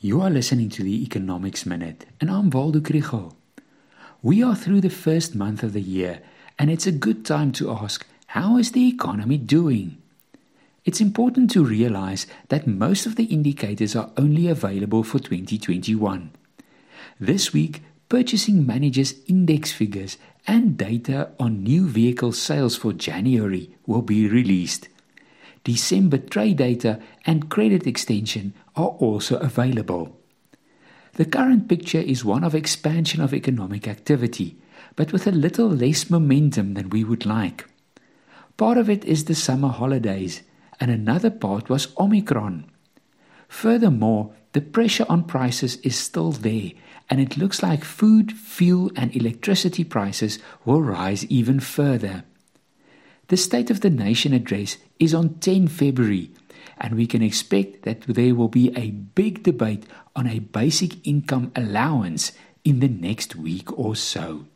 You are listening to the Economics Minute, and I'm Waldo Krugell. We are through the first month of the year, and it's a good time to ask how is the economy doing? It's important to realize that most of the indicators are only available for 2021. This week, Purchasing Managers Index figures and data on new vehicle sales for January will be released. December trade data and credit extension are also available. The current picture is one of expansion of economic activity, but with a little less momentum than we would like. Part of it is the summer holidays, and another part was Omicron. Furthermore, the pressure on prices is still there, and it looks like food, fuel, and electricity prices will rise even further. The State of the Nation address is on 10 February, and we can expect that there will be a big debate on a basic income allowance in the next week or so.